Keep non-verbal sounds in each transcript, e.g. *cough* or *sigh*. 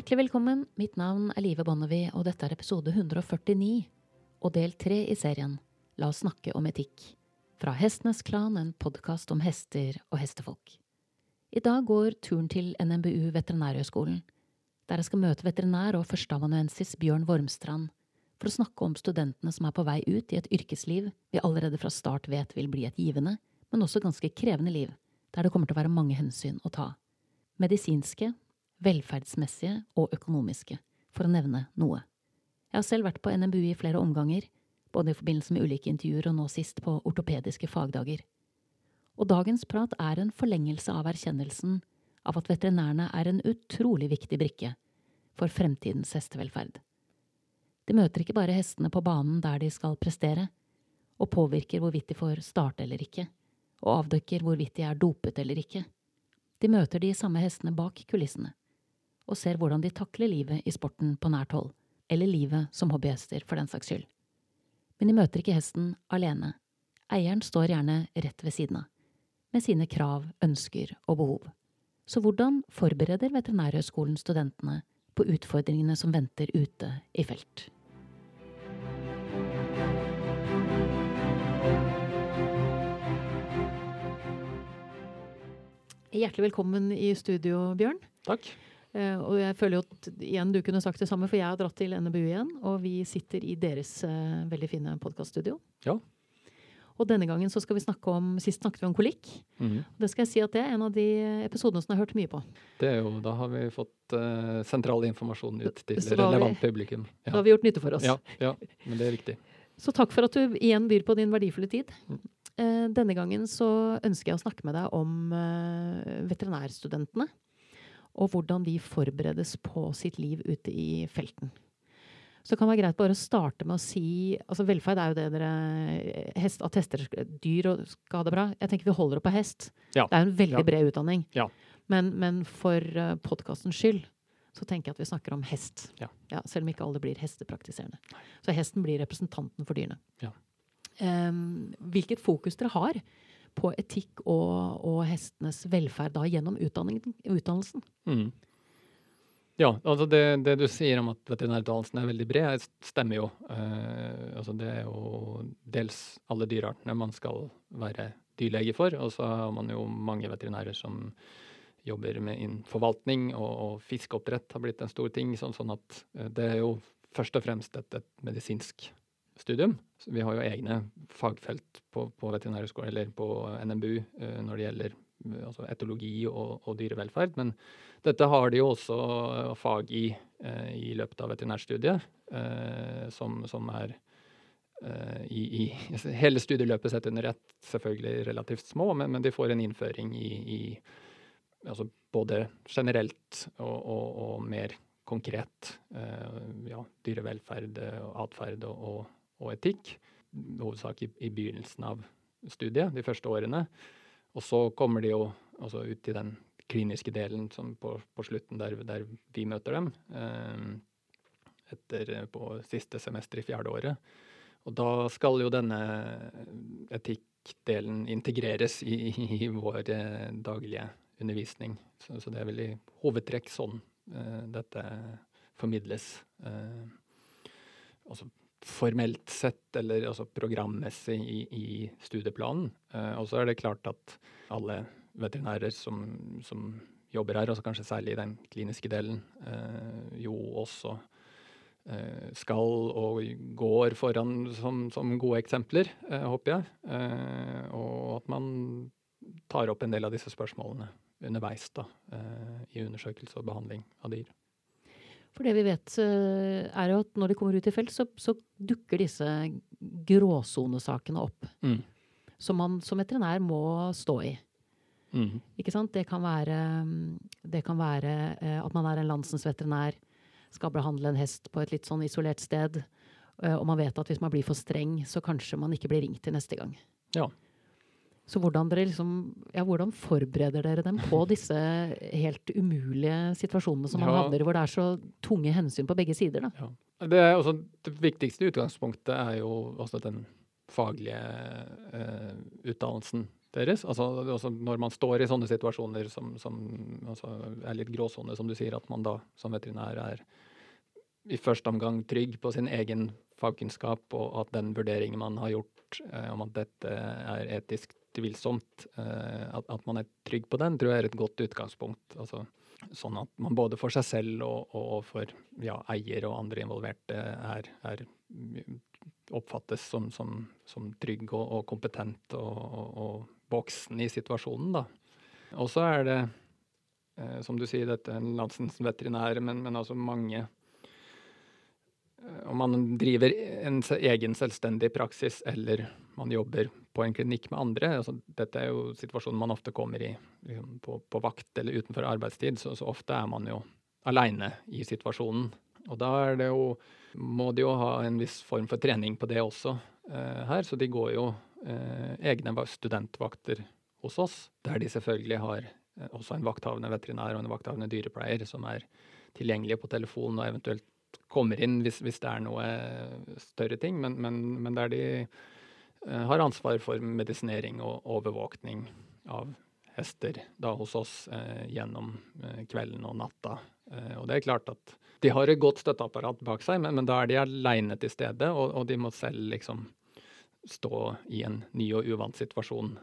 Hjertelig velkommen. Mitt navn er Live Bonnevie, og dette er episode 149 og del tre i serien La oss snakke om etikk. Fra Hestenes Klan, en podkast om hester og hestefolk. I dag går turen til NMBU Veterinærhøgskolen, der jeg skal møte veterinær og førsteamanuensis Bjørn Vormstrand for å snakke om studentene som er på vei ut i et yrkesliv vi allerede fra start vet vil bli et givende, men også ganske krevende liv, der det kommer til å være mange hensyn å ta. Medisinske, velferdsmessige og økonomiske, for å nevne noe. Jeg har selv vært på NMBU i flere omganger, både i forbindelse med ulike intervjuer og nå sist på ortopediske fagdager. Og dagens prat er en forlengelse av erkjennelsen av at veterinærene er en utrolig viktig brikke for fremtidens hestevelferd. De møter ikke bare hestene på banen der de skal prestere, og påvirker hvorvidt de får starte eller ikke, og avdekker hvorvidt de er dopet eller ikke. De møter de samme hestene bak kulissene, og ser hvordan de takler livet i sporten på nært hold, eller livet som hobbyhester for den saks skyld. Men de møter ikke hesten alene. Eieren står gjerne rett ved siden av, med sine krav, ønsker og behov. Så hvordan forbereder Veterinærhøgskolen studentene på utfordringene som venter ute i felt? Hjertelig velkommen i studio, Bjørn. Takk. Eh, og jeg føler jo at igjen du kunne sagt det samme, for jeg har dratt til NBU igjen. Og vi sitter i deres eh, veldig fine podkaststudio. Ja. Og denne gangen så skal vi snakke om Sist snakket vi om kolikk. Mhm. Det skal jeg si at det er en av de episodene som jeg har hørt mye på. Det er jo, da har vi fått uh, sentral informasjon ut til da vi- relevant publikum. Da har vi gjort nytte for oss. ja, ja, men det er riktig. Så takk for at du igjen byr på din verdifulle tid. Mm. Uh, denne gangen så ønsker jeg å snakke med deg om uh, veterinærstudentene. Og hvordan de forberedes på sitt liv ute i felten. Så det kan være greit bare å starte med å si altså Velferd er jo det dere hest, At hester, dyr og skal ha det bra. Jeg tenker vi holder opp på hest. Ja. Det er jo en veldig Ja. bred utdanning. Ja. Men, men for uh, podkastens skyld så tenker jeg at vi snakker om hest. Ja. selv om ikke alle blir hestepraktiserende. Så hesten blir representanten for dyrene. Ja. Em, hvilket fokus dere har på etikk og, og hestenes velferd da gjennom utdannelsen? Mm. Ja, altså det, det du sier om at veterinærutdannelsen er veldig bred, stemmer jo. Eh, altså det er jo dels alle dyreartene man skal være dyrlege for, og så har man jo mange veterinærer som jobber med forvaltning, og, og fiskeoppdrett har blitt en stor ting. Sånn, sånn at eh, det er jo først og fremst et, et medisinsk studium. Så vi har jo egne fagfelt på, på veterinærhøgskolen, eller på NMBU, eh, når det gjelder eh, altså etologi og, og dyrevelferd. Men dette har de jo også eh, fag i eh, i løpet av veterinærstudiet, eh, som, som er eh, i, i *laughs* hele studieløpet sett under ett, selvfølgelig relativt små, men, men de får en innføring i, i altså både generelt og, og, og mer konkret eh, ja, dyrevelferd, eh, og atferd og, og, og etikk. Hovedsak i, i begynnelsen av studiet, de første årene. Og så kommer de jo ut i den kliniske delen på, på slutten, der, der vi møter dem. Eh, etter på siste semester i fjerde året. Og da skal jo denne etikkdelen integreres i, i vår eh, daglige undervisning. Så, så det er vel i hovedtrekk sånn eh, dette formidles. Eh, altså formelt sett, eller altså programmessig i, i studieplanen. Eh, og så er det klart at alle veterinærer som, som jobber her, altså kanskje særlig i den kliniske delen, eh, jo også eh, skal og går foran som, som gode eksempler, håper jeg. Og at man tar opp en del av disse spørsmålene underveis da, i undersøkelse og behandling av dyr. For det vi vet, eh, er jo at når de kommer ut i felt, så, så dukker disse gråsonesakene opp. Mm. Som man som veterinær må stå i. Mm. Ikke sant? Det kan være, det kan være eh, at man er en landsens veterinær, skal behandle en hest på et litt sånn isolert sted, eh, og man vet at hvis man blir for streng, så kanskje man ikke blir ringt til neste gang. Ja. Så hvordan, liksom, ja, hvordan forbereder dere dem på disse helt umulige situasjonene som man Ja. havner i, hvor det er så tunge hensyn på begge sider? Ja. Det, også, det viktigste utgangspunktet er jo også den faglige eh, utdannelsen deres. Altså, når man står i sånne situasjoner som, som altså, er litt gråsone, som du sier, at man da som veterinær er i første omgang trygg på sin egen fagkunnskap, og at den vurderingen man har gjort eh, om at dette er etisk tvilsomt, eh, at, at, man er trygg på den, tror jeg er et godt utgangspunkt. Altså, sånn at man både for seg selv og, og for ja, eier og andre involverte er, er oppfattes som, som, som trygg og, og kompetent og, og, voksen i situasjonen, da. Og så er det, eh, som du sier, dette en landsens veterinær, men, men altså mange om man driver en egen selvstendig praksis eller man jobber på en klinikk med andre. Altså, dette er jo situasjonen man ofte kommer i liksom, på, på, vakt eller utenfor arbeidstid. Så, så, ofte er man jo aleine i situasjonen. Og da er det jo, må de jo ha en viss form for trening på det også eh, her. Så de går jo eh, egne studentvakter hos oss, der de selvfølgelig har eh, også en vakthavende veterinær og en vakthavende dyrepleier som er tilgjengelige på telefon og eventuelt kommer inn hvis, hvis, det er noe større ting, men, men, men der de har ansvar for medisinering og overvåkning av hester da hos oss uh, gjennom uh, kvelden og natta. og det er klart at de har et godt støtteapparat bak seg, men, men da er de aleine til stede, og, og, de må selv liksom stå i en ny og uvant situasjon.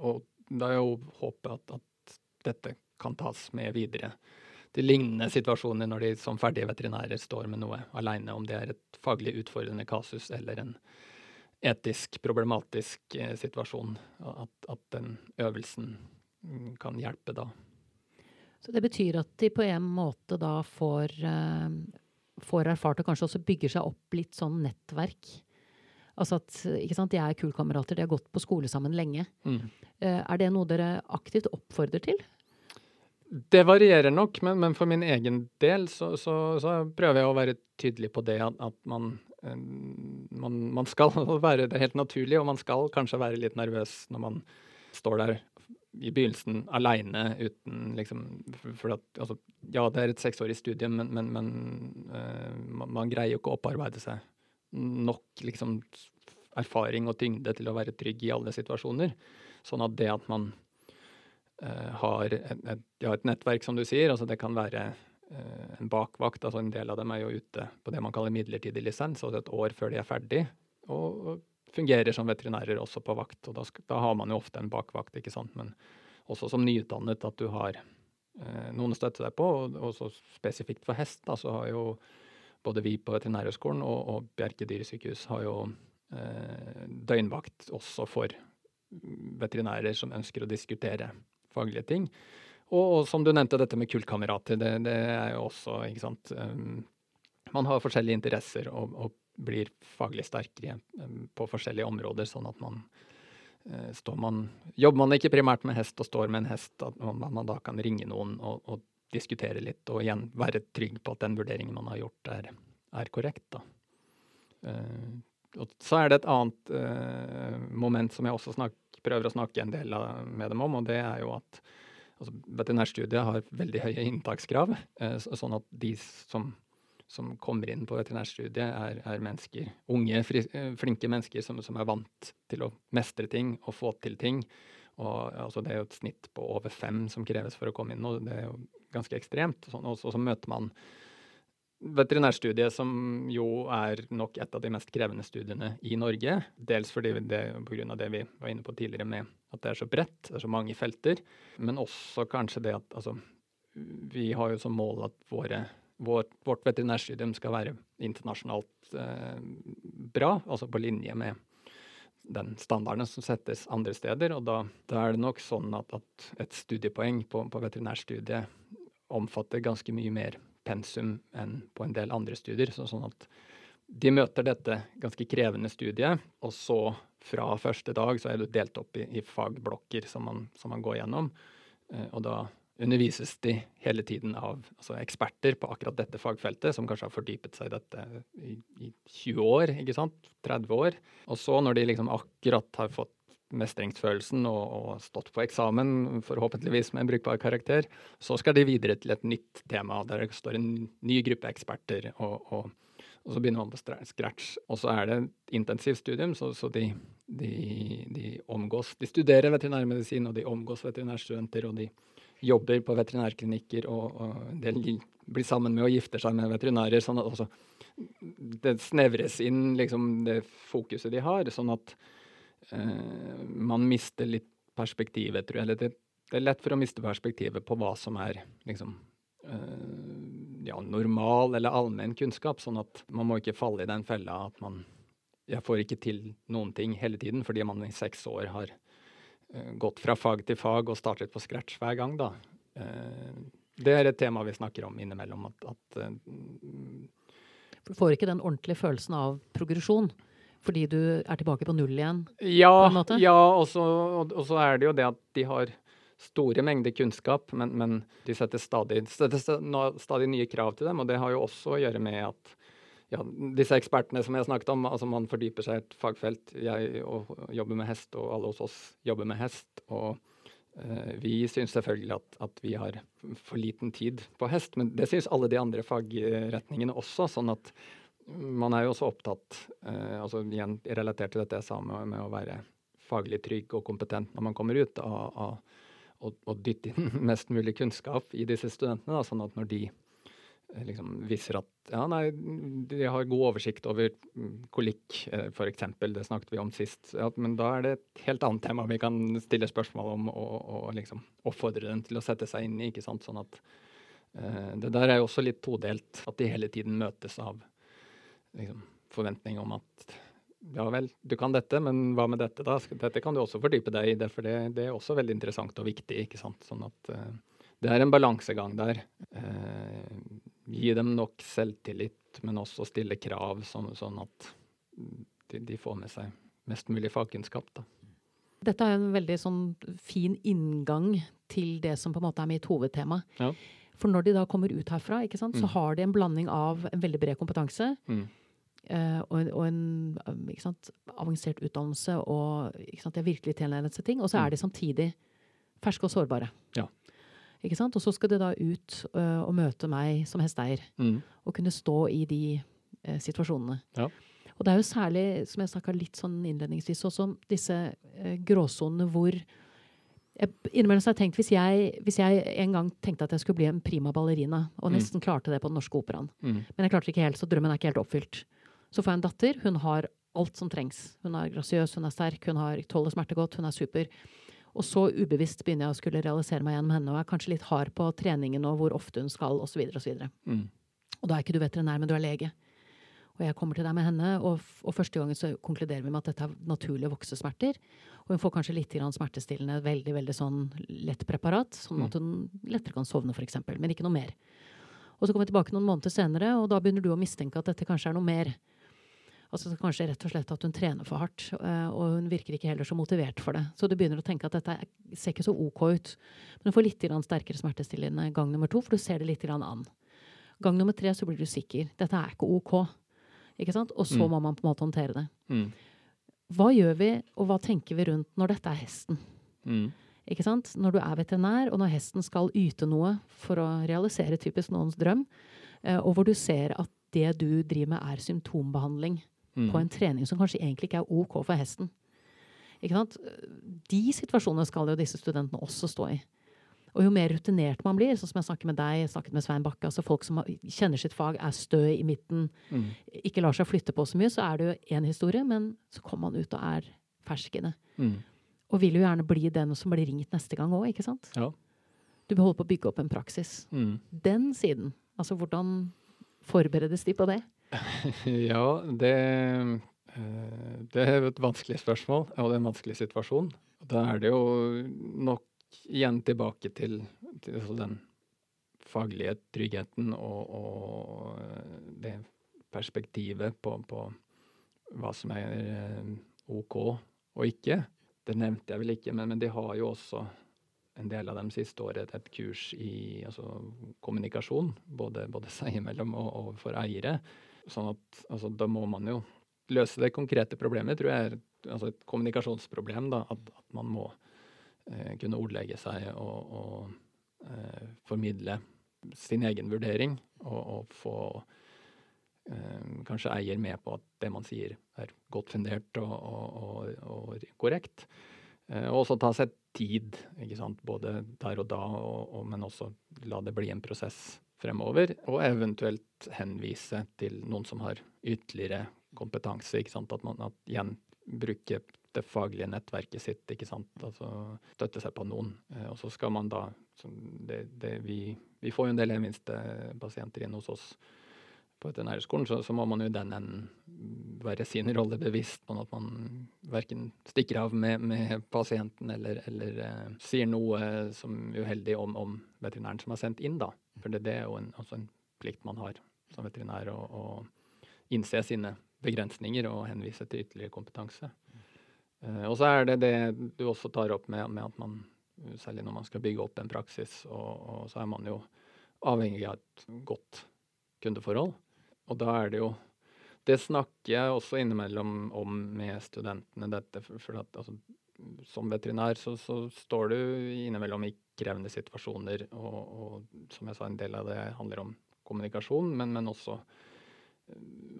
og da er jo håpet at, at dette kan tas med videre til lignende situasjoner når de som ferdige veterinærer står med noe aleine, om det er et faglig utfordrende kasus eller en etisk problematisk eh, situasjon. At, at, den øvelsen mm, kan hjelpe da. Så det betyr at de på en måte da får, eh, får erfart og kanskje også bygger seg opp litt sånn nettverk? Altså at ikke sant, De er kullkamerater, de har gått på skole sammen lenge. Mm. Eh, er det noe dere aktivt oppfordrer til? Det varierer nok, men, men for min egen del så, så, så, prøver jeg å være tydelig på det at, at man, man, man, skal *laughs* være det helt naturlig, og man skal kanskje være litt nervøs når man står der i begynnelsen aleine uten liksom For at altså, ja, det er et seksårig studium, men, men, men uh, man, man, greier jo ikke å opparbeide seg nok liksom erfaring og tyngde til å være trygg i alle situasjoner. Sånn at det at man uh, har et, et, ja, et, nettverk, som du sier. altså Det kan være en bakvakt. altså En del av dem er jo ute på det man kaller midlertidig lisens, altså et år før de er ferdig. Og, fungerer som veterinærer også på vakt. og da, da, har man jo ofte en bakvakt, ikke sant. Men også som nyutdannet at du har eh, noen å støtte deg på. Og også spesifikt for hest, da, så har jo både vi på Veterinærhøgskolen og, og Bjerke dyresykehus har jo eh, døgnvakt også for veterinærer som ønsker å diskutere faglige ting. Og, og, som du nevnte, dette med kullkamerater. Det, det, er jo også, ikke sant um, Man har forskjellige interesser og, og blir faglig sterkere um, på forskjellige områder, sånn at man uh, står man Jobber man ikke primært med hest og står med en hest, at man, man da kan ringe noen og, og, diskutere litt, og igjen være trygg på at den vurderingen man har gjort, er, er korrekt. da. Uh, og så er det et annet uh, moment som jeg også snak, prøver å snakke en del med dem om, og det er jo at altså, veterinærstudiet har veldig høye inntakskrav. Uh, sånn at de som, som, kommer inn på veterinærstudiet, er, er mennesker, unge, fri, uh, flinke mennesker som, som, er vant til å mestre ting og få til ting. Og altså, Det er jo et snitt på over fem som kreves for å komme inn, og det er jo ganske ekstremt. Sånn, og så møter man veterinærstudiet, som jo er nok et av de mest krevende studiene i Norge. Dels fordi det, på grunn av det vi var inne på tidligere med at det er så bredt, det er så mange felter. Men også kanskje det at altså, vi har jo som mål at våre, vår, vårt veterinærstudium skal være internasjonalt eh, bra, altså på linje med den standarden som settes andre steder. Og da, da er det nok sånn at, at et studiepoeng på, på veterinærstudiet omfatter ganske mye mer pensum enn på en del andre studier. Så, sånn at de møter dette ganske krevende studiet, og så fra første dag så er du delt opp i, i fagblokker som man, som man, går gjennom. Eh, og da undervises de hele tiden av altså eksperter på akkurat dette fagfeltet, som kanskje har fordypet seg i dette i, i 20 år, ikke sant? 30 år. Og så, når de liksom akkurat har fått mestringsfølelsen og, og, stått på eksamen, forhåpentligvis med en brukbar karakter. Så skal de videre til et nytt tema, der det står en ny gruppe eksperter. Og, og, og så begynner man på scratch. Og så er det et intensivt studium, så, så de, de, de, omgås De studerer veterinærmedisin, og de omgås veterinærstudenter, og de jobber på veterinærklinikker, og, og de blir sammen med og gifter seg med veterinærer. sånn at også det snevres inn liksom det fokuset de har, sånn at eh, man mister litt perspektivet, tror jeg. Eller det, det, er lett for å miste perspektivet på hva som er liksom eh, ja, normal eller allmenn kunnskap, sånn at man må ikke falle i den fella at man jeg får ikke til noen ting hele tiden fordi man i seks år har uh, gått fra fag til fag og startet på scratch hver gang, da. Uh, det er et tema vi snakker om innimellom. At, at uh, Du får ikke den ordentlige følelsen av progresjon? Fordi du er tilbake på null igjen? Ja, ja og, så, og, og så er det jo det at de har store mengder kunnskap, men, men de setter stadig, setter stadig, nye krav til dem. Og det har jo også å gjøre med at ja, disse ekspertene som jeg snakket om, altså man fordyper seg i et fagfelt. Jeg og, jobber med hest, og alle hos oss jobber med hest. Og uh, vi syns selvfølgelig at, at, vi har for liten tid på hest, men det syns alle de andre fagretningene også. sånn at man er jo også opptatt, uh, altså igjen relatert til dette jeg sa med, med, å være faglig trygg og kompetent når man kommer ut, av, å dytte inn *laughs* mest mulig kunnskap i disse studentene, da, sånn at når de Eh, liksom viser at ja, nei, de har god oversikt over kolikk, eh, f.eks. Det snakket vi om sist. Ja, men da er det et helt annet tema vi kan stille spørsmål om og, og liksom oppfordre dem til å sette seg inn i. ikke sant? Sånn at uh, Det der er jo også litt todelt. At de hele tiden møtes av liksom, forventning om at ja vel, du kan dette, men hva med dette, da? Dette kan du også fordype deg i, det, for det, det er også veldig interessant og viktig. ikke sant? Sånn at uh, det er en balansegang der. Uh, gi dem nok selvtillit, men også stille krav, sånn, sånn at de, de, får med seg mest mulig fagkunnskap. Da. Dette er en veldig sånn fin inngang til det som på en måte er mitt hovedtema. Ja. For når de da kommer ut herfra, sant, mm. så har de en blanding av en veldig bred kompetanse mm. Uh, og, og, en sant, avansert utdannelse, og de har virkelig tilegnet seg ting. Og så mm. er de samtidig ferske og sårbare. Ja. Ikke sant? Og så skal de da ut uh, og møte meg som hesteeier. Mm. Og kunne stå i de uh, situasjonene. Ja. Og det er jo særlig, som jeg snakka litt sånn innledningsvis også, om disse uh, gråsonene hvor Innimellom har jeg tenkt, hvis jeg, hvis jeg, en gang tenkte at jeg skulle bli en prima ballerina, og mm. nesten klarte det på Den norske operaen, mm. men jeg klarte det ikke helt, så drømmen er ikke helt oppfylt, så får jeg en datter. Hun har alt som trengs. Hun er grasiøs, hun er sterk, hun har tåler smerte godt, hun er super. Og så ubevisst begynner jeg å skulle realisere meg gjennom henne, og er kanskje litt hard på treningen og hvor ofte hun skal, osv. osv. Mm. Og da er ikke du veterinær, men du er lege. Og jeg kommer til deg med henne, og, og første gangen så konkluderer vi med at dette er naturlige voksesmerter. Og hun får kanskje litt smertestillende, veldig veldig sånn lett preparat, sånn mm. at hun lettere kan sovne, f.eks. Men ikke noe mer. Og så kommer vi tilbake noen måneder senere, og da begynner du å mistenke at dette kanskje er noe mer. Altså Kanskje rett og slett at hun trener for hardt, eh, og hun virker ikke heller så motivert for det. Så du begynner å tenke at dette ser ikke så OK ut. Men du får litt sterkere smertestillende gang nummer to, for du ser det litt an. Gang nummer tre så blir du sikker. Dette er ikke OK. Ikke sant? Og så mm. må man på en måte håndtere det. Mm. Hva gjør vi, og hva tenker vi rundt når dette er hesten? Mm. Ikke sant? Når du er veterinær, og når hesten skal yte noe for å realisere typisk noens drøm, eh, og hvor du ser at det du driver med, er symptombehandling mm. på en trening som kanskje egentlig ikke er OK for hesten. De situasjonene skal jo disse studentene også stå i. Og jo mer rutinert man blir, sånn som jeg snakker med deg, snakket med Svein Bakke, altså folk som kjenner sitt fag, er stø i midten, mm. ikke lar seg flytte på så mye, så er det jo én historie, men så kommer man ut og er ferskene. Mm. Og vil jo gjerne bli den som blir ringt neste gang òg, ikke sant? Ja. Du holde på å bygge opp en praksis. Mm. Den siden, altså hvordan forberedes de på det? *laughs* ja, det, eh, det er et vanskelig spørsmål, og det er en vanskelig situasjon. Da er det jo nok igjen tilbake til, til altså den faglige tryggheten og, og det perspektivet på, på, hva som er eh, OK og ikke. Det nevnte jeg vel ikke, men, men de har jo også en del av dem siste året et kurs i altså, kommunikasjon, både, både seg imellom og, og for eiere. Sånn at altså, da må man jo løse det konkrete problemet, tror jeg er altså et kommunikasjonsproblem. da, At, at man må eh, kunne ordlegge seg og, og eh, formidle sin egen vurdering, og, og få eh, kanskje eier med på at det man sier er godt fundert og, og korrekt. Eh, og også ta seg tid, ikke sant? både der og da, men også la det bli en prosess fremover. Og eventuelt henvise til noen som har ytterligere kompetanse. ikke sant? At man at igjen bruker det faglige nettverket sitt. ikke sant? Altså støtte seg på noen. Eh, og så skal man da det, det, vi, vi, får jo en del pasienter inn hos oss på veterinærskolen, så, så må man jo den enden være sin rolle bevisst på at man verken stikker av med, med pasienten eller, eller eh, sier noe som uheldig om, om, veterinæren som er sendt inn, da. For det, det er jo en, også en, plikt man har som veterinær å innse sine begrensninger og henvise til ytterligere kompetanse. Uh, og så er det det du også tar opp med, med, at man, særlig når man skal bygge opp en praksis, og, og så er man jo avhengig av et godt kundeforhold. Og da er det jo Det snakker jeg også innimellom om med studentene, dette. For, for at altså, som veterinær så, så, står du innimellom i krevende situasjoner, og, og, som jeg sa, en del av det handler om kommunikasjon, men, men også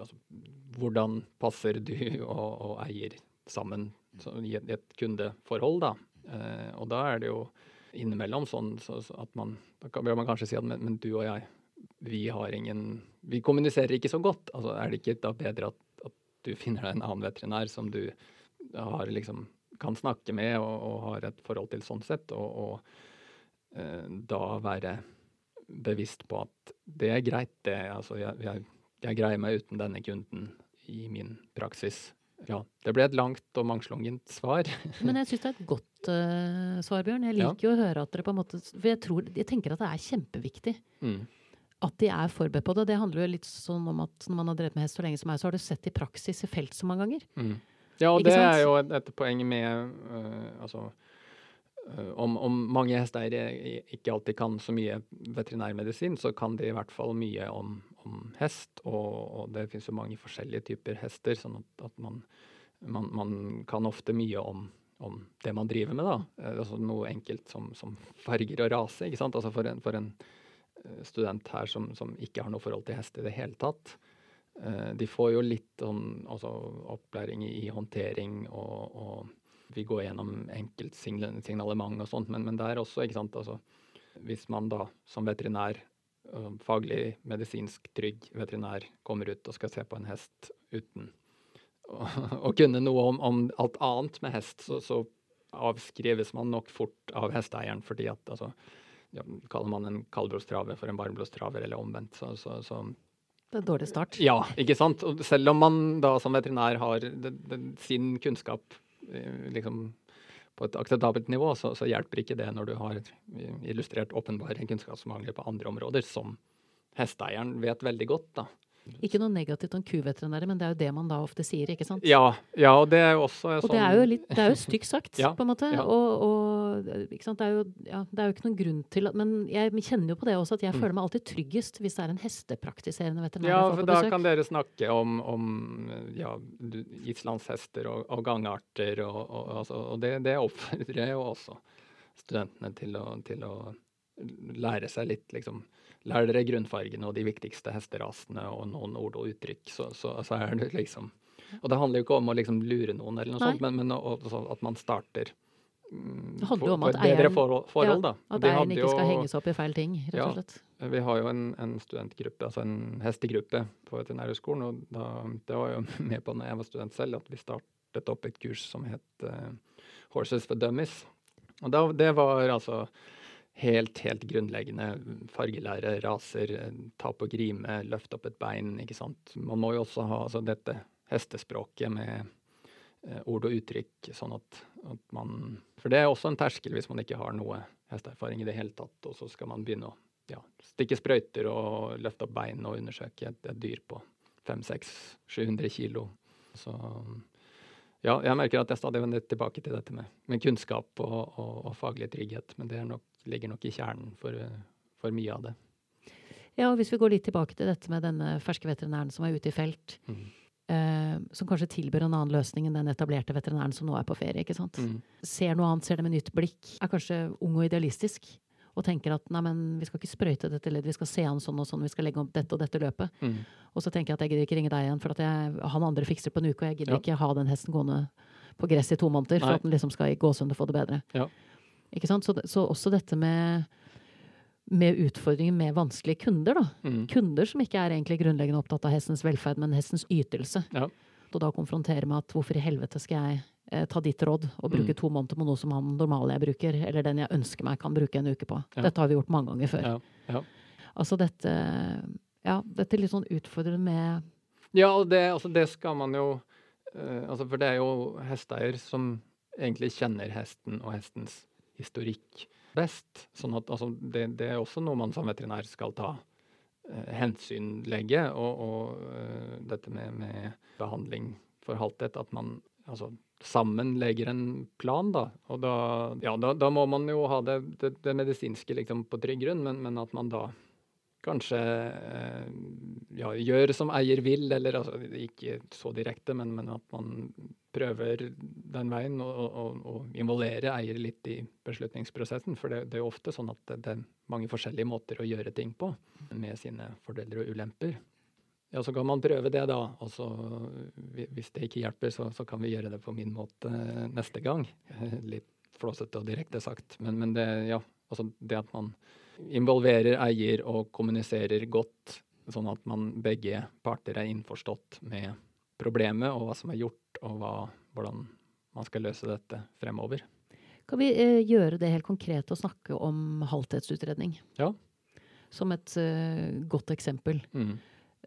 altså, hvordan passer du *laughs* og, og eier sammen så, i et, kundeforhold, da. Eh, og da er det jo innimellom sånn så, så at man Da bør man kanskje si at men, men, du og jeg, vi har ingen Vi kommuniserer ikke så godt. Altså, er det ikke da bedre at, at du finner deg en annen veterinær som du har liksom kan snakke med og, og har et forhold til sånn sett, og, og eh, da være bevisst på at det er greit, det. Altså, jeg, jeg, jeg greier meg uten denne kunden i min praksis. Ja, det ble et langt og mangslungent svar. *laughs* Men jeg syns det er et godt uh, svar, Bjørn. Jeg liker jo ja. å høre at dere på en måte For jeg, tror, jeg tenker at det er kjempeviktig. Mm. At de er forberedt på det. Det handler jo litt sånn om at når man har drevet med hest så lenge som meg, så har du sett i praksis i felt så mange ganger. Mm. Ja, og det sant? er jo et, et poeng med uh, altså uh, om, om, mange hesteeiere ikke alltid kan så mye veterinærmedisin, så kan de i hvert fall mye om, om hest, og, og, det finnes jo mange forskjellige typer hester, sånn at, at man, man, man, kan ofte mye om, om, det man driver med, da. Eh, altså noe enkelt som, som, farger og rase, ikke sant. Altså for en, for en eh, student her som, som, ikke har noe forhold til hest i det hele tatt. Eh, de får jo litt sånn, altså, opplæring i, håndtering og, og, vi går gjennom enkeltsignalement og sånt, men, men der også, ikke sant. Altså, hvis man da som veterinær faglig, medisinsk trygg veterinær kommer ut og skal se på en hest uten *laughs* å kunne noe om, om, alt annet med hest, så, så, avskrives man nok fort av hesteeieren fordi at altså, ja, Kaller man en kaldblåstraver for en varmblodstraver, eller omvendt, så, så, så det er dårlig start. Ja, ikke sant. Og selv om man da som veterinær har den, den, sin kunnskap eh, liksom på et akseptabelt nivå, så, så, hjelper ikke det når du har illustrert åpenbare kunnskapsmangler på andre områder, som hesteeieren vet veldig godt. da. Ikke noe negativt om kuveterinærer, men det er jo det man da ofte sier, ikke sant? Ja, ja og det er jo også sånn Og det er jo, litt, det er jo stygt sagt, *laughs* ja, på en måte. Ja. Og, og ikke sant? Det, er jo, ja, det er jo ikke noen grunn til at Men jeg kjenner jo på det også, at jeg mm. føler meg alltid tryggest hvis det er en hestepraktiserende veterinær. Ja, for da kan dere snakke om, om ja, islandshester og, og gangarter, og, og, altså, og det, det oppfordrer jo også studentene til å, til å lære seg litt, liksom Lær dere grunnfargene og de viktigste hesterasene og noen ord og uttrykk, så, så, så er det liksom Og det handler jo ikke om å liksom lure noen, eller noe Nei. sånt, men, men også at man starter mm, det handler jo om at eieren, forhold, forhold, ja, at eieren ikke skal henges opp i feil ting, rett og slett. Ja, vi har jo en, en studentgruppe, altså en hestegruppe på Veterinærhøgskolen, og da, det var jo *laughs* med på når jeg var student selv, at vi startet opp et kurs som het uh, Horses for Dummies. Og da, det var altså helt, helt grunnleggende fargelære, raser, ta på grime, løfte opp et bein. ikke sant? Man må jo også ha altså, dette hestespråket med eh, ord og uttrykk, sånn at, at, man For det er også en terskel hvis man ikke har noe hesteerfaring i det hele tatt, og så skal man begynne å ja, stikke sprøyter og løfte opp bein og undersøke et, et dyr på 500-700 kilo. Så ja, jeg merker at jeg stadig vender tilbake til dette med, med kunnskap og, og, og, faglig trygghet, men det er nok ligger nok i kjernen for, for, mye av det. Ja, og Hvis vi går litt tilbake til dette med denne ferske veterinæren som er ute i felt, mm. eh, som kanskje tilbyr en annen løsning enn den etablerte veterinæren som nå er på ferie. ikke sant? Mm. Ser noe annet, ser det med nytt blikk, er kanskje ung og idealistisk og tenker at nei, men vi skal ikke sprøyte dette leddet, vi skal se an sånn og sånn, vi skal legge opp dette og dette løpet. Mm. Og så tenker jeg at jeg gidder ikke ringe deg igjen, for jeg, han andre fikser på en uke, og jeg gidder ja. ikke ha den hesten gående på gress i to måneder for Nei. at den liksom skal i gåsehudene få det bedre. Ja. Ikke sant? Så, så også dette med, med utfordringer med vanskelige kunder, da. Mm. Kunder som ikke er egentlig grunnleggende opptatt av hestens velferd, men hestens ytelse. Ja. Og da konfrontere med at hvorfor i helvete skal jeg eh, ta ditt råd og bruke Mm. to måneder på noe som han normale jeg bruker, eller den jeg ønsker meg kan bruke en uke på. Ja. Dette har vi gjort mange ganger før. Ja. Ja. Altså dette Ja, dette litt sånn utfordrende med Ja, og det, altså det skal man jo eh, altså For det er jo hesteeier som egentlig kjenner hesten og hestens historikk best. Sånn at altså, det, det er også noe man som veterinær skal ta uh, hensynlegge. Og, og uh, dette med, med behandling for halthet, at man altså sammen legger en plan, da. Og da, ja, da, da må man jo ha det, det, det medisinske liksom på trygg grunn, men, men at man da kanskje eh, ja, gjør som eier vil, eller altså, ikke så direkte, men, men at man prøver den veien å, å, og involvere eier litt i beslutningsprosessen. For det, det er jo ofte sånn at det, er mange forskjellige måter å gjøre ting på, med sine fordeler og ulemper. Ja, så kan man prøve det, da. Og så, hvis det ikke hjelper, så, så kan vi gjøre det på min måte neste gang. *laughs* Litt flåsete og direkte sagt. Men, men det, ja, altså det at man involverer eier og kommuniserer godt, sånn at man begge parter er innforstått med problemet og hva som er gjort, og hva, hvordan man skal løse dette fremover. Kan vi eh, gjøre det helt konkret og snakke om halvthetsutredning? Ja. Som et eh, godt eksempel. Mm.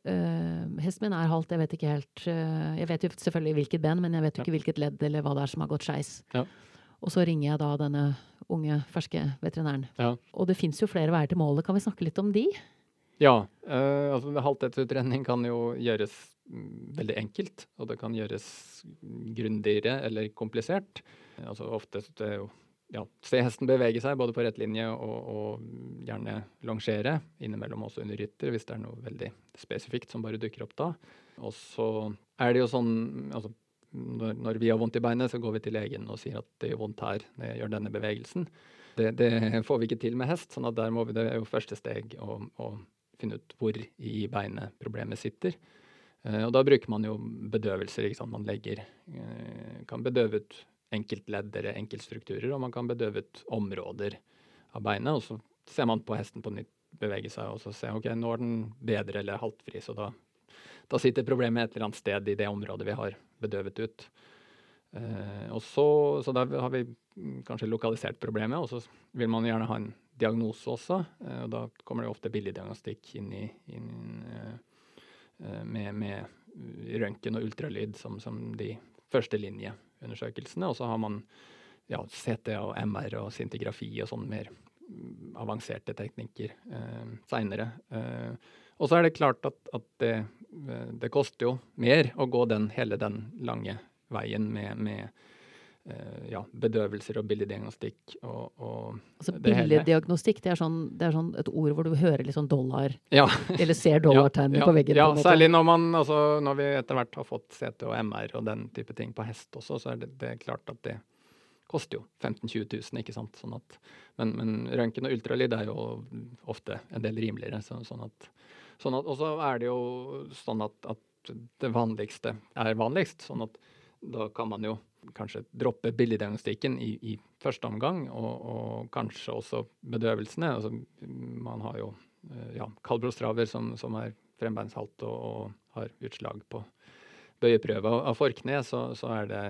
Eh, hesten min er halt, jeg vet ikke helt eh, Jeg vet jo selvfølgelig hvilket ben, men jeg vet jo Ja. ikke hvilket ledd eller hva det er som har gått skeis. Ja. Og så ringer jeg da denne unge, ferske veterinæren. Ja. Og det fins jo flere veier til målet. Kan vi snakke litt om de? Ja, eh, altså halthetsutredning kan jo gjøres mm, veldig enkelt, og det kan gjøres grundigere eller komplisert. Altså oftest er jo ja, se hesten bevege seg både på rett linje og, og gjerne longere, innimellom også under rytter hvis det er noe veldig spesifikt som bare dukker opp da. Og så er det jo sånn altså, når, når vi har vondt i beinet, så går vi til legen og sier at det gjør vondt her når jeg gjør denne bevegelsen. Det, det får vi ikke til med hest, sånn at der må vi, det er jo første steg å, å finne ut hvor i beinet problemet sitter. Eh, og da bruker man jo bedøvelser. ikke sant? Man legger, eh, kan bedøve ut enkeltledd eller enkeltstrukturer, og man kan bedøve ut områder av beinet. Og så ser man på hesten på nytt bevege seg, og så ser ok, nå er den bedre eller haltfri. Så da, da sitter problemet et eller annet sted i det området vi har bedøvet ut. Eh, og så, så da har vi kanskje lokalisert problemet, og så vil man gjerne ha en diagnose også. eh, og da kommer det ofte billeddiagnostikk inn i, inn, eh, eh, med, med røntgen og ultralyd som, som de førstelinjeundersøkelsene. Og så har man ja, CT og MR og sintigrafi og sånn mer avanserte teknikker eh, seinere. Eh, og så er det klart at, at det, eh, det koster jo mer å gå den, hele den lange veien med, med eh, ja, bedøvelser og billeddiagnostikk og, og Altså. Billeddiagnostikk, det er, sånn, det er sånn et ord hvor du hører litt sånn dollar, Ja. eller ser dollartegnene *laughs* ja, på veggen. Ja, på særlig når, man, altså, når vi etter hvert har fått CT og MR og den type ting på hest også, så er det, det er klart at det koster jo 15 000-20 000, ikke sant. Sånn at, men men røntgen og ultralyd er jo ofte en del rimeligere. Så, sånn at, sånn at, og så er det jo sånn at, at det vanligste er vanligst. sånn at da kan man jo kanskje droppe billeddiagnostikken i, i første omgang, og, og kanskje også bedøvelsene. Altså, man har jo eh, ja, kalbrostraver som, som er frembeinshalt og, og har utslag på bøyeprøve av- forkne, så, så er det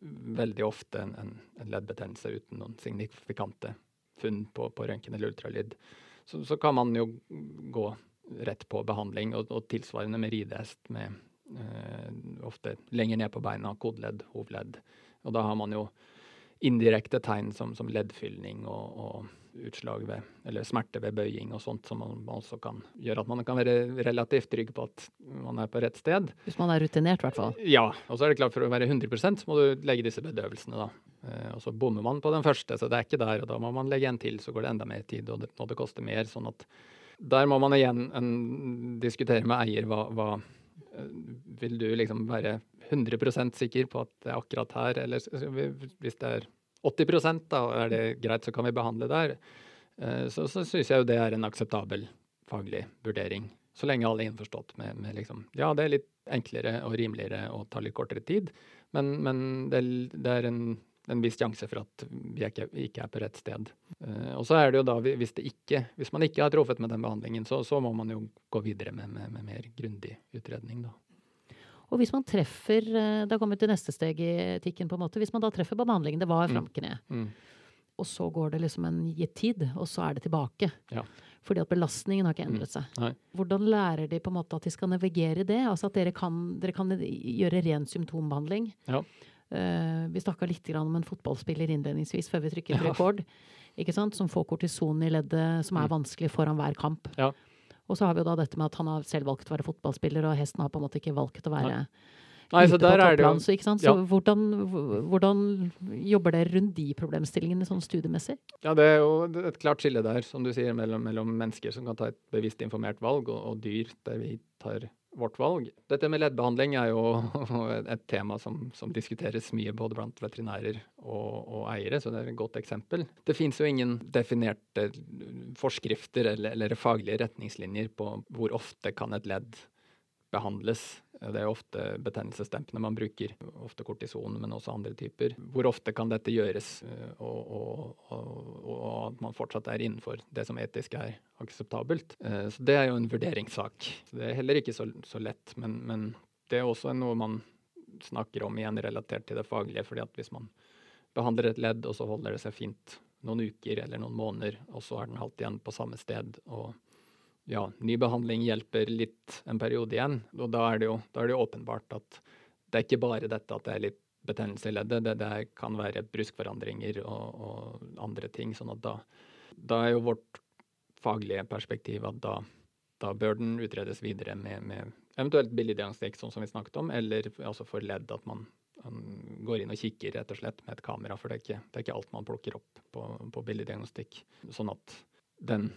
veldig ofte en, en, en leddbetennelse uten noen signifikante funn på, på røntgen eller ultralyd. Så, så kan man jo gå rett på behandling, og, og tilsvarende med ridehest med eh, ofte lenger ned på beina, kodeledd, hovledd. Og da har man jo indirekte tegn som, som leddfylning og, og utslag ved, eller smerte ved bøying og sånt, som man også kan gjøre at man kan være relativt trygg på at man er på rett sted. Hvis man er rutinert, i hvert fall. Ja, og så er det klart for å være 100 så må du legge disse bedøvelsene, da. Eh, og så bommer man på den første, så det er ikke der, og da må man legge en til, så går det enda mer tid, og det, og det koster mer. Sånn at der må man igjen en, diskutere med eier hva, hva eh, Vil du liksom være 100% sikker på at det er akkurat her, eller hvis det er 80 da er det greit, så kan vi behandle der. Eh, Så, så syns jeg jo det er en akseptabel faglig vurdering. Så lenge alle er innforstått med, med liksom Ja, det er litt enklere og rimeligere og tar litt kortere tid. Men, men det, det, er en, en viss sjanse for at vi ikke, ikke er på rett sted. Uh, og så er det jo da, hvis, ikke, hvis man ikke har truffet med den behandlingen, så, så må man jo gå videre med, med, med mer grundig utredning, da. Og hvis man treffer eh, Da kommer vi til neste steg i etikken. på en måte, Hvis man da treffer på behandlingen, det var mm. framkne, mm. og så går det liksom en gitt tid, og så er det tilbake. Ja. Fordi at belastningen har ikke endret seg. Mm. Hvordan lærer de på en måte at de skal navigere det? Altså at dere kan, dere kan gjøre ren symptombehandling. Ja. Uh, vi snakka litt om en fotballspiller innledningsvis før vi trykker på rekord. Ikke sant? Som får kortison i leddet, som er mm. vanskelig foran hver kamp. Ja. Og så har vi jo da dette med at han har selv valgt å være fotballspiller, og hesten har på en måte ikke valgt å være Nei. Nei, ute på jo... Så, så ja. hvordan, hvordan, jobber dere rundt de problemstillingene sånn studiemessig? Ja, Det er jo et klart skille der, som du sier, mellom, mellom mennesker som kan ta et bevisst informert valg, og, og dyr der vi tar vårt valg. Dette med leddbehandling er jo *laughs* et tema som, som diskuteres mye både blant veterinærer og, og, eiere, så det er et godt eksempel. Det finnes jo ingen definerte forskrifter eller, eller faglige retningslinjer på hvor ofte kan et ledd behandles. Det er ofte betennelsesdempende man bruker, ofte kortison, men også andre typer. Hvor ofte kan dette gjøres, eh, og, og, og, og, at man fortsatt er innenfor det som etisk er akseptabelt. Eh, så Det er jo en vurderingssak. Det er heller ikke så, så lett, men, men, det er også noe man snakker om igjen relatert til det faglige. fordi at hvis man behandler et ledd, og så holder det seg fint noen uker eller noen måneder, og så er den alltid igjen på samme sted. og ja, ny behandling hjelper litt en periode igjen. Og da er det jo, er det åpenbart at det er ikke bare dette at det er litt betennelse i leddet, det, det kan være bruskforandringer og, og, andre ting. sånn at da, da, er jo vårt faglige perspektiv at da, da bør den utredes videre med, med eventuelt billeddiagnostikk, sånn som vi snakket om, eller altså for ledd at man, man, går inn og kikker rett og slett med et kamera, for det er ikke, det er ikke alt man plukker opp på, på billeddiagnostikk. Sånn at den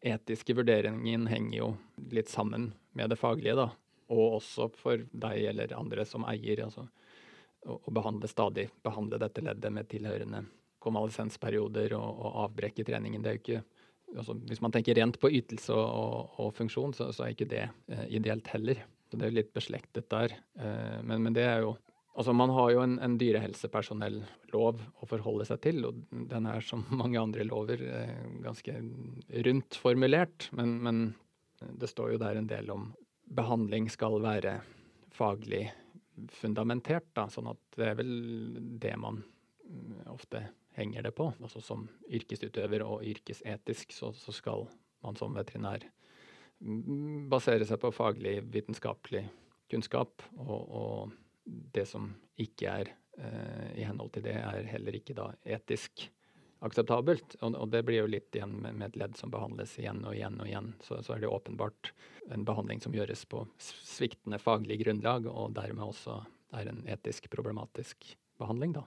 etiske vurderingen henger jo litt sammen med det faglige, da. Og også for deg eller andre som eier. altså å, behandle stadig behandle dette leddet med tilhørende konvalesensperioder og, og avbrekk i treningen. Det er jo ikke altså, Hvis man tenker rent på ytelse og, og, og funksjon, så, så, er ikke det eh, ideelt heller. Så det er jo litt beslektet der. Eh, men, men, det er jo Altså, man har jo en, en dyrehelsepersonellov å forholde seg til, og den er som *laughs* mange andre lover eh, ganske rundt formulert. Men, men, det står jo der en del om behandling skal være faglig fundamentert, da, sånn at det er vel det man mm, ofte henger det på. Altså som yrkesutøver og yrkesetisk så, så skal man som veterinær mm, basere seg på faglig vitenskapelig kunnskap og, og det som ikke er eh, i henhold til det, er heller ikke da etisk akseptabelt. Og, og det blir jo litt igjen med, med, et ledd som behandles igjen og igjen og igjen. Så, så, er det åpenbart en behandling som gjøres på sviktende faglig grunnlag, og dermed også er en etisk problematisk behandling, da.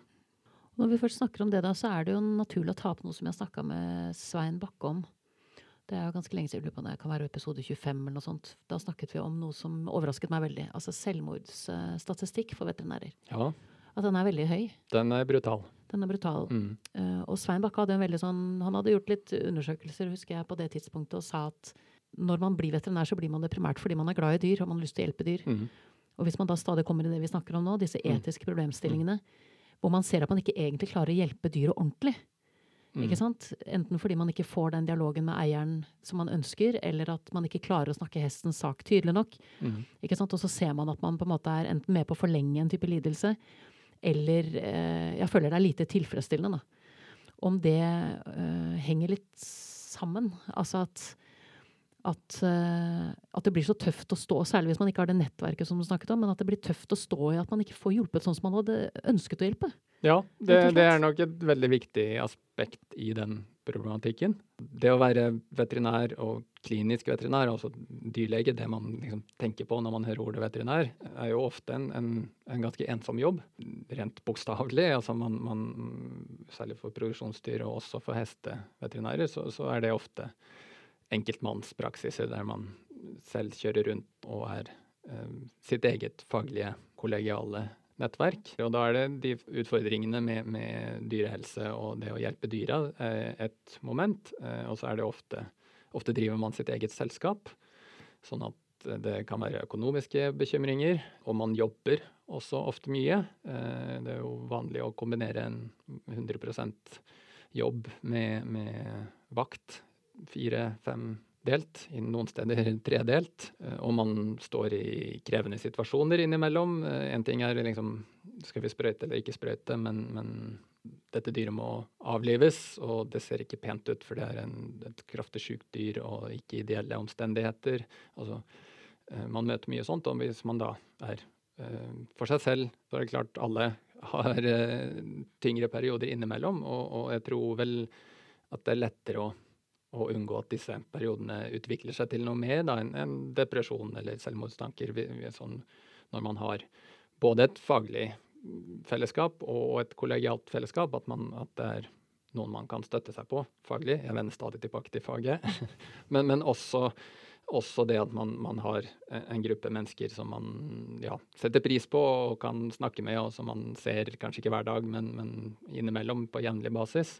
Når vi først snakker om det, da, så er det jo naturlig å ta opp noe som jeg snakka med Svein Bakke om. Det er jo ganske lenge siden, jeg på det kan være episode 25 eller noe sånt. Da snakket vi om noe som overrasket meg veldig. Altså selvmordsstatistikk for veterinærer. Ja. At den er veldig høy. Den er brutal. Den er brutal. Mm. Uh, og Svein Bakke hadde en veldig sånn Han hadde gjort litt undersøkelser, husker jeg, på det tidspunktet, og sa at når man blir veterinær, så blir man det primært fordi man er glad i dyr og man har lyst til å hjelpe dyr. Mm. Og hvis man da stadig kommer i det vi snakker om nå, disse mm. etiske problemstillingene, hvor man ser at man ikke egentlig klarer å hjelpe dyret ordentlig, Mm. Ikke sant? Enten fordi man ikke får den dialogen med eieren som man ønsker, eller at man ikke klarer å snakke hestens sak tydelig nok. Mm. Ikke sant? Og så ser man at man på en måte er enten med på å forlenge en type lidelse, eller eh, jeg føler det er lite tilfredsstillende. Da. Om det eh, henger litt sammen. Altså at at, uh, at, det blir så tøft å stå, særlig hvis man ikke har det nettverket som du snakket om, men at det blir tøft å stå i at man ikke får hjulpet sånn som man hadde ønsket å hjelpe. Ja, det, det, er nok et veldig viktig aspekt i den problematikken. Det å være veterinær og klinisk veterinær, altså dyrlege, det man liksom tenker på når man hører ordet veterinær, er jo ofte en, en, en ganske ensom jobb. Rent bokstavelig. Altså man, man, særlig for produksjonsdyr og også for hesteveterinærer, så, så er det ofte enkeltmannspraksiser der man selv kjører rundt og er eh, sitt eget faglige, kollegiale nettverk. Og da er det de utfordringene med, med dyrehelse og det å hjelpe dyra eh, et moment. Eh, og så er det ofte Ofte driver man sitt eget selskap. Sånn at det kan være økonomiske bekymringer, og man jobber også ofte mye. Det er jo vanlig å kombinere en 100 jobb med, med vakt. Fire-fem delt, noen steder *laughs* tredelt. Eh, og man står i krevende situasjoner innimellom. En ting er liksom skal vi sprøyte eller ikke sprøyte, men, men dette dyret må avlives, og det ser ikke pent ut, for det er en, et kraftig sykt dyr og ikke ideelle omstendigheter. Altså, eh, man møter mye sånt, og hvis man da er eh, for seg selv, så er det klart alle har eh, tyngre perioder innimellom, og, og, jeg tror vel at det er lettere å, å, unngå at disse periodene utvikler seg til noe mer da, enn en depresjon eller selvmordstanker, sånn, når man har både et faglig fellesskap og et kollegialt fellesskap, at, man, at, det er noen man kan støtte seg på faglig. Jeg vender stadig tilbake til faget. *laughs* men, men også, også, det at man, man, har en gruppe mennesker som man ja, setter pris på og kan snakke med, og som man ser kanskje ikke hver dag, men, men innimellom på jevnlig basis.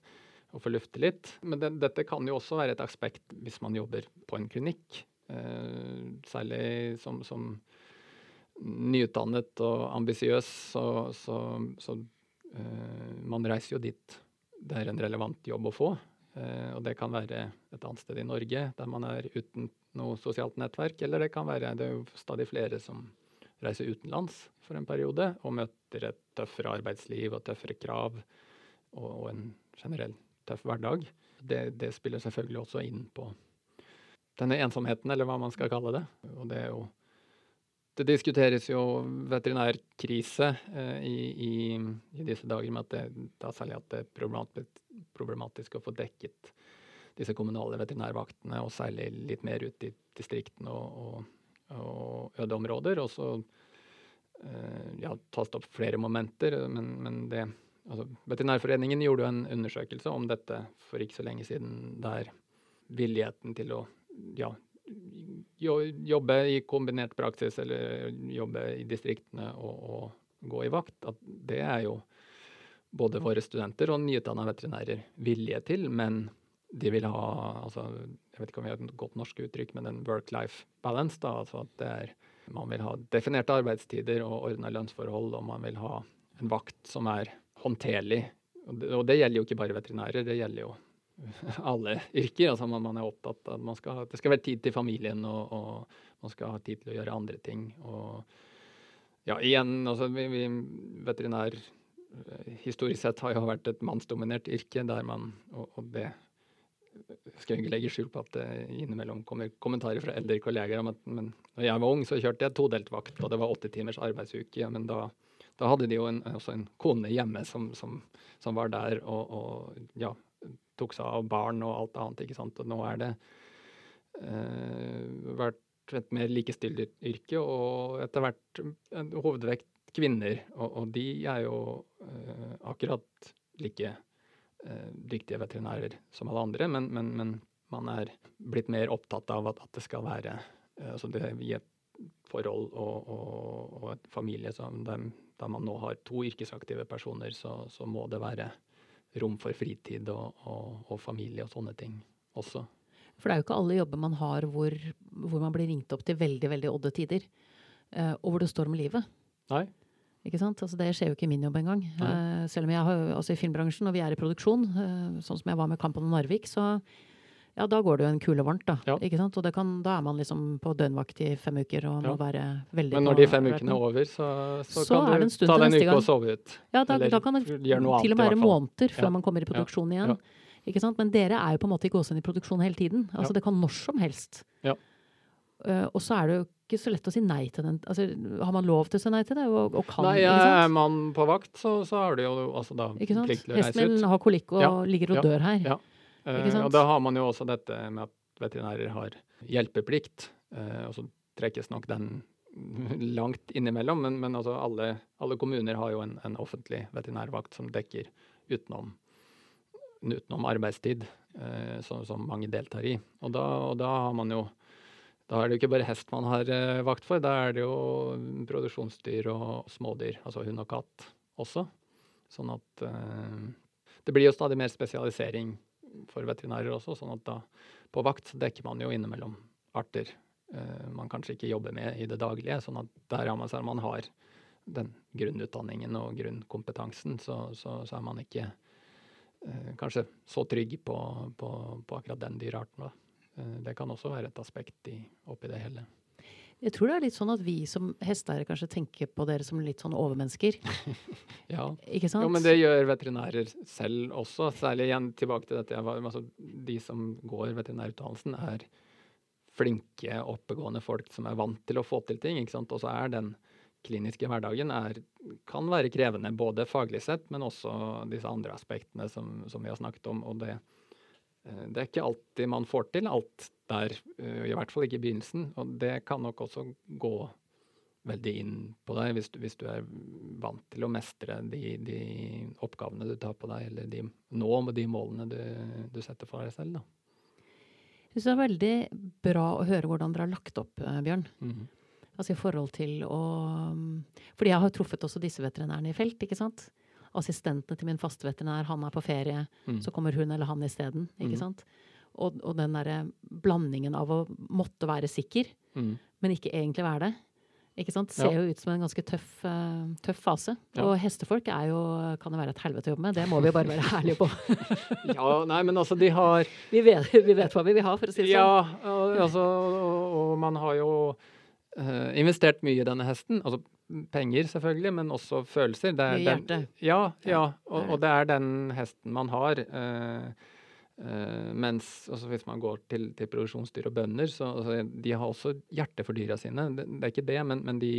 Og få lufte litt. Men det, dette kan jo også være et aspekt hvis man jobber på en klinikk. Eh, særlig som, som nyutdannet og ambisiøs, så, så, så eh, man reiser jo dit det er en relevant jobb å få. Eh, og det kan være et annet sted i Norge der man er uten noe sosialt nettverk, eller det kan være det er jo stadig flere som reiser utenlands for en periode og møter et tøffere arbeidsliv og tøffere krav og, og en generell tøff hverdag. Det, det spiller selvfølgelig også inn på denne ensomheten, eller hva man skal kalle det. Og det er jo det diskuteres jo veterinærkrise eh, i, i, i, disse dager, med at det, da særlig at det er problematisk, å få dekket disse kommunale veterinærvaktene, og særlig litt mer ut i distriktene og, og, og ødeområder. Og så eh, ja, tas det opp flere momenter, men, men det altså, Veterinærforeningen gjorde jo en undersøkelse om dette for ikke så lenge siden, der villigheten til å ja, jobbe i kombinert praksis eller jobbe i distriktene og, og gå i vakt, at det er jo både våre studenter og nyutdanna veterinærer villige til, men de vil ha altså, Jeg vet ikke om vi har et godt norsk uttrykk, men en work-life balance. da, altså at det er, Man vil ha definerte arbeidstider og ordna lønnsforhold, og man vil ha en vakt som er håndterlig. Og det, gjelder jo ikke bare veterinærer, det gjelder jo *laughs* alle yrker. altså man er opptatt av at skal, det skal være tid til familien, og, og, man skal ha tid til å gjøre andre ting. Og ja, igjen, altså vi, vi veterinær eh, historisk sett har jo vært et mannsdominert yrke, der man Og, og det skal jeg ikke legge skjul på at det innimellom kommer kommentarer fra eldre kolleger om at men når jeg var ung, så kjørte jeg todelt vakt, og det var åtte timers arbeidsuke. men da da hadde de jo en, også en kone hjemme som, som, som var der og, og ja, tok seg av barn og alt annet. ikke sant? Og nå er det eh, vært et mer likestilt yrke, og etter hvert en hovedvekt kvinner. Og, og de er jo eh, akkurat like eh, dyktige veterinærer som alle andre, men, men, men, man er blitt mer opptatt av at, at det skal være altså det i et forhold og, og, og et familie som der, der, man nå har to yrkesaktive personer, så, så må det være rom for fritid og, og, og, familie og sånne ting også. For det er jo ikke alle jobber man har hvor, hvor man blir ringt opp til veldig veldig odde tider, uh, og hvor det står om livet. Nei. Ikke sant? Altså, det skjer jo ikke i min jobb engang. Uh, selv om jeg har, altså i filmbransjen, og vi er i produksjon, uh, sånn som jeg var med Kampen om Narvik, så ja, da går det jo en kule varmt, da. Ja. Ikke sant? Og kan, da er man liksom på døgnvakt i fem uker og må være veldig Men når de fem ukene er over, så, så, så kan du ta deg en uke og sove ut. Ja, da, da kan det til og med være måneder før ja. man kommer i produksjon igjen. Ikke sant? Men dere er jo på en måte i gåsehud i produksjon hele tiden. Altså Det kan når som helst. Ja. Uh, og så er det jo ikke så lett å si nei til den. Altså, har man lov til å si nei til det? Og, og kan, nei, er man på vakt, så, så har du jo altså da plikt til å reise ut. Hesten min har kolikk og ligger og dør her. Ja. Eh, og da har man jo også dette med at veterinærer har hjelpeplikt. Eh, og så trekkes nok den *laughs* langt innimellom, men, men altså alle, alle, kommuner har jo en, en, offentlig veterinærvakt som dekker utenom, utenom arbeidstid, eh, som, som, mange deltar i. Og da, og da, har man jo da er det jo ikke bare hest man har eh, vakt for, da er det jo produksjonsdyr og smådyr, altså hund og katt også. Sånn at eh, det blir jo stadig mer spesialisering for veterinærer også, sånn at da på vakt dekker man jo innimellom arter eh, man kanskje ikke jobber med i det daglige. sånn at der har man, så man har den grunnutdanningen og grunnkompetansen, så, så, så er man ikke eh, kanskje så trygg på, på, på akkurat den dyrearten. Da. Eh, det kan også være et aspekt i, oppi det hele. Jeg tror det er litt sånn at vi som hesteeiere kanskje tenker på dere som litt sånn overmennesker. *laughs* ja. Ikke sant? Jo, men det gjør veterinærer selv også. Særlig igjen tilbake til dette. Altså, de som går veterinærutdannelsen, er flinke, oppegående folk som er vant til å få til ting. ikke sant? Og så er den kliniske hverdagen er, kan være krevende, både faglig sett, men også disse andre aspektene som, som vi har snakket om. og det det er ikke alltid man får til alt der, eh, i hvert fall ikke i begynnelsen. Og det kan nok også gå veldig inn på deg hvis du, hvis du er vant til å mestre de, de, oppgavene du tar på deg, eller de, nå med de målene du, du setter for deg selv. da. Jeg syns det er veldig bra å høre hvordan dere har lagt opp, eh, Bjørn. Mm. Altså i forhold til å Fordi jeg har truffet også disse veterinærene i felt, ikke sant assistentene til min faste veterinær, han er på ferie, mm. så kommer hun eller han isteden. Ikke mm. sant? Og, og den derre blandingen av å måtte være sikker, mm. men ikke egentlig være det. Ikke sant? Ser ja. jo ut som en ganske tøff, uh, tøff fase. Ja. Og hestefolk er jo, kan jo være et helvete å jobbe med. Det må vi bare være ærlige på. *laughs* ja, nei, men altså, de har vi vet, vi vet, hva vi vil ha, for å si det sånn. Ja, altså, og, og man har jo uh, investert mye i denne hesten. Altså penger, selvfølgelig, men også følelser. Det er. Den, ja, ja og, og, det er den hesten man har. Uh, uh, mens altså hvis man går til, til produksjonsdyr og bønder, så altså, de har også hjerte for dyra sine. Det, det, er ikke det, men, men de,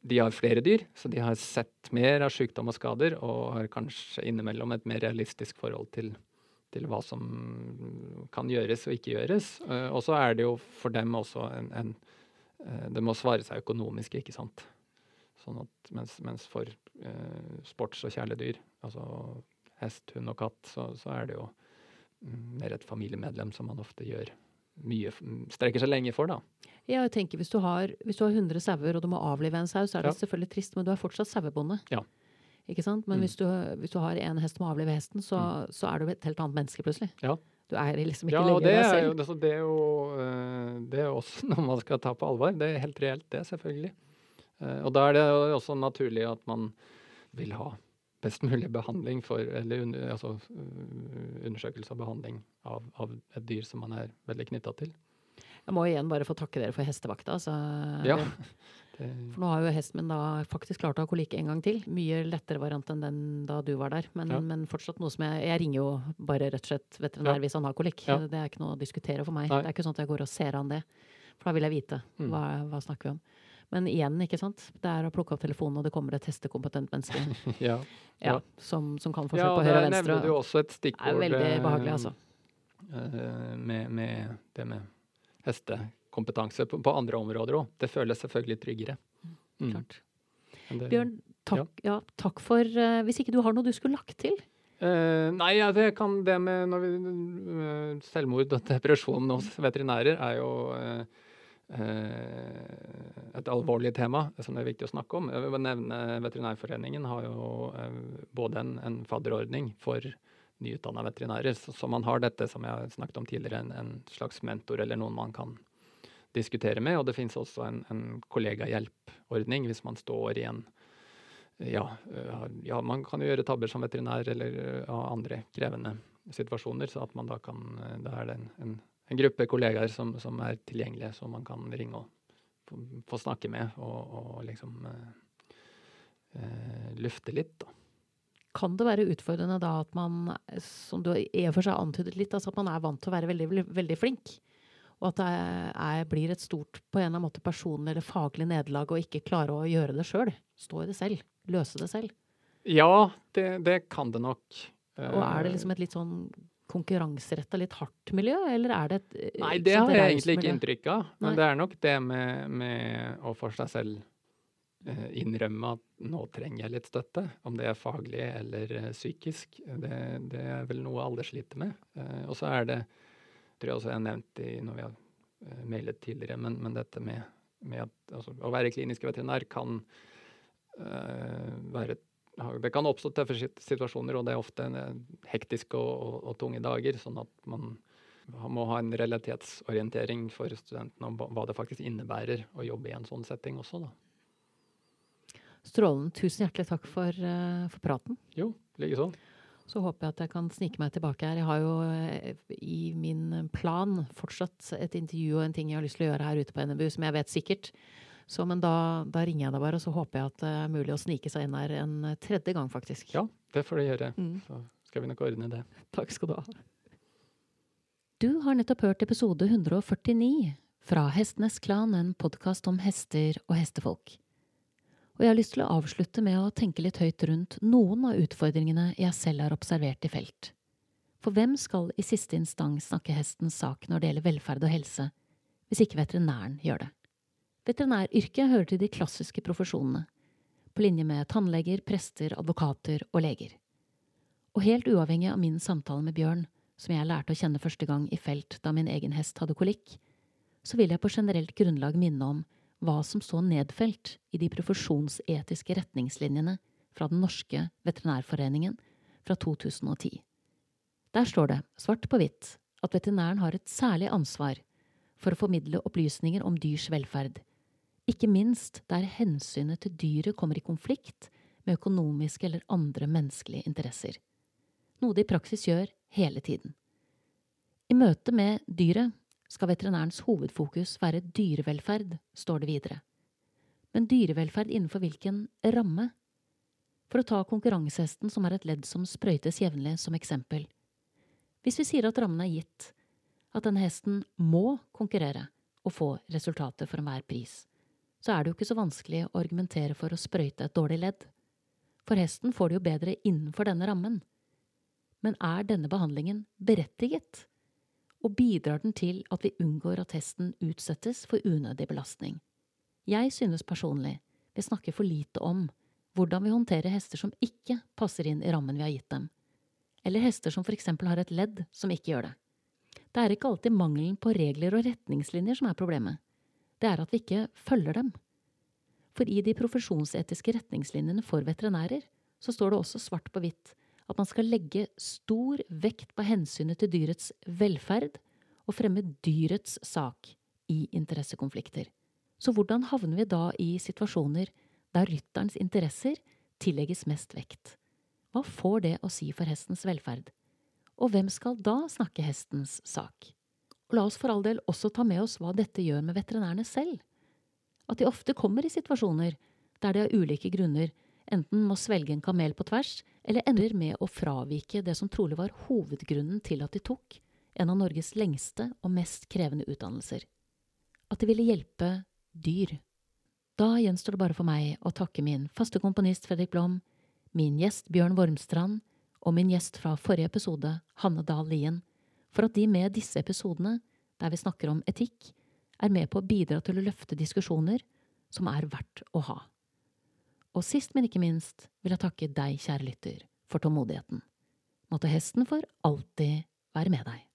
de, har flere dyr, så de har sett mer av sykdom og skader, og har kanskje innimellom et mer realistisk forhold til, til hva som kan gjøres og ikke gjøres. Uh, og så er det jo for dem også en, en Det må svare seg økonomisk, ikke sant. Sånn at mens, mens for eh, sports- og kjæledyr, altså hest, hund og katt, så, så er det jo mm, mer et familiemedlem som man ofte gjør mye, strekker seg lenge for, da. Ja, jeg tenker hvis du har, hvis du har 100 sauer og du må avlive en sau, så er det ja. selvfølgelig trist, men du er fortsatt sauebonde. Ja. Ikke sant? Men mm. hvis, du, hvis, du, har en hest som må avlive hesten, så, mm. så, er du et helt annet menneske plutselig. Ja. Du er liksom ikke ja, lenger deg selv. Jo, det, det, er jo, eh, det er også *laughs* noe man skal ta på alvor. Det er helt reelt, det, selvfølgelig. Eh, og da er det også naturlig at man vil ha best mulig behandling for, eller altså, uh, undersøkelse og behandling av, av, et dyr som man er veldig knytta til. Jeg må igjen bare få takke dere for hestevakta. Så, ja, for nå har jo hesten min da faktisk klart å ha kolikk en gang til. Mye lettere variant enn den da du var der. Men, ja. men fortsatt noe som jeg Jeg ringer jo bare rett og slett veterinær ja. hvis han har kolikk. Det er ikke noe å diskutere for meg. Nei. Det er ikke sånn at jeg går og ser an det. For da vil jeg vite. Mm. Hva, hva snakker vi om? Men igjen, ikke sant. Det er å plukke opp telefonen, og det kommer et hestekompetent menneske *laughs* ja, ja. Som, som, kan forskjell ja, på høyre og venstre. Ja, der nevner du også et stikkord. Det er veldig eh, behagelig, altså. Uh, med, med, det med hestekompetanse på, på andre områder òg. Det føles selvfølgelig tryggere. Mm. Klart. Det, Bjørn, takk, ja. takk for uh, Hvis ikke du har noe du skulle lagt til? Uh, nei, ja, det kan det med vi, uh, selvmord og depresjon hos veterinærer er jo et alvorlig tema som det er viktig å snakke om. Jeg vil nevne Veterinærforeningen har jo både en, en fadderordning for nyutdanna veterinærer, så, så, man har dette som jeg har snakket om tidligere, en, en, slags mentor eller noen man kan diskutere med. Og det finnes også en, en kollegahjelpordning hvis man står i en ja, eh, ja, man kan jo gjøre tabber som veterinær eller ja, andre krevende situasjoner, så at man da kan Da er det en, en en gruppe kollegaer som, som, er tilgjengelige, som man kan ringe og få, få snakke med og, og liksom eh, eh, lufte litt, da. Kan det være utfordrende da at man, som du i og for seg antydet litt, altså at man er vant til å være veldig, veldig flink? Og at det er, blir et stort på en eller annen måte personlig eller faglig nederlag å ikke klare å gjøre det sjøl? Stå i det selv? Løse det selv? Ja, det, det kan det nok. Og er det liksom et litt sånn konkurranseretta, litt hardt miljø, eller er det et eh, Nei, det har jeg egentlig ikke inntrykk av. Men Nei. det er nok det med, med å for seg selv eh, innrømme at nå trenger jeg litt støtte. Om det er faglig eller eh, psykisk. Det, det, er vel noe alle sliter med. Og så er det, tror jeg også jeg har nevnt i når vi har eh, mailet tidligere, men, men dette med, med at altså, å være klinisk veterinær kan uh, være det kan oppstå tøffe situasjoner, og det er ofte hektiske og, og, og, tunge dager. Sånn at man må ha en realitetsorientering for studentene om hva det faktisk innebærer å jobbe i en sånn setting også, da. Strålende. Tusen hjertelig takk for, uh, for praten. Jo, likeså. Så håper jeg at jeg kan snike meg tilbake her. Jeg har jo uh, i min plan fortsatt et intervju og en ting jeg har lyst til å gjøre her ute på NMBU, som jeg vet sikkert. Så, men da, da, ringer jeg deg bare, og så håper jeg at det er mulig å snike seg inn her en tredje gang, faktisk. Ja, det får du gjøre. Mm. Så skal vi nok ordne det. Takk skal du ha. Du har nettopp hørt episode 149 fra Hestenes Klan, en podkast om hester og hestefolk. Og jeg har lyst til å avslutte med å tenke litt høyt rundt noen av utfordringene jeg selv har observert i felt. For hvem skal i siste instans snakke hestens sak når det gjelder velferd og helse, hvis ikke veterinæren gjør det? Veterinæryrket hører til de klassiske profesjonene, på linje med tannleger, prester, advokater og leger. Og helt uavhengig av min samtale med Bjørn, som jeg lærte å kjenne første gang i felt da min egen hest hadde kolikk, så vil jeg på generelt grunnlag minne om hva som står nedfelt i de profesjonsetiske retningslinjene fra Den norske veterinærforeningen fra 2010. Der står det, svart på hvitt, at veterinæren har et særlig ansvar for å formidle opplysninger om dyrs velferd, ikke minst der hensynet til dyret kommer i konflikt med økonomiske eller andre menneskelige interesser, noe de i praksis gjør hele tiden. I møte med dyret skal veterinærens hovedfokus være dyrevelferd, står det videre. Men dyrevelferd innenfor hvilken ramme? For å ta konkurransehesten, som er et ledd som sprøytes jevnlig, som eksempel. Hvis vi sier at rammen er gitt, at denne hesten må konkurrere og få resultater for enhver pris, så er det jo ikke så vanskelig å argumentere for å sprøyte et dårlig ledd. For hesten får det jo bedre innenfor denne rammen. Men er denne behandlingen berettiget? Og bidrar den til at vi unngår at hesten utsettes for unødig belastning? Jeg synes personlig vi snakker for lite om hvordan vi håndterer hester som ikke passer inn i rammen vi har gitt dem, eller hester som for eksempel har et ledd som ikke gjør det. Det er ikke alltid mangelen på regler og retningslinjer som er problemet, det er at vi ikke følger dem. For i de profesjonsetiske retningslinjene for veterinærer så står det også svart på hvitt at man skal legge stor vekt på hensynet til dyrets velferd og fremme dyrets sak i interessekonflikter. Så hvordan havner vi da i situasjoner der rytterens interesser tillegges mest vekt? Hva får det å si for hestens velferd? Og hvem skal da snakke hestens sak? Og la oss for all del også ta med oss hva dette gjør med veterinærene selv. At de ofte kommer i situasjoner der de av ulike grunner enten må svelge en kamel på tvers, eller ender med å fravike det som trolig var hovedgrunnen til at de tok en av Norges lengste og mest krevende utdannelser. At de ville hjelpe dyr. Da gjenstår det bare for meg å takke min faste komponist Fredrik Blom, min gjest Bjørn Wormstrand og min gjest fra forrige episode, Hanne Dahl Lien, for at de med disse episodene, der vi snakker om etikk, er med på å bidra til å løfte diskusjoner som er verdt å ha. Og sist, men ikke minst, vil jeg takke deg, kjære lytter, for tålmodigheten. Måtte hesten for alltid være med deg.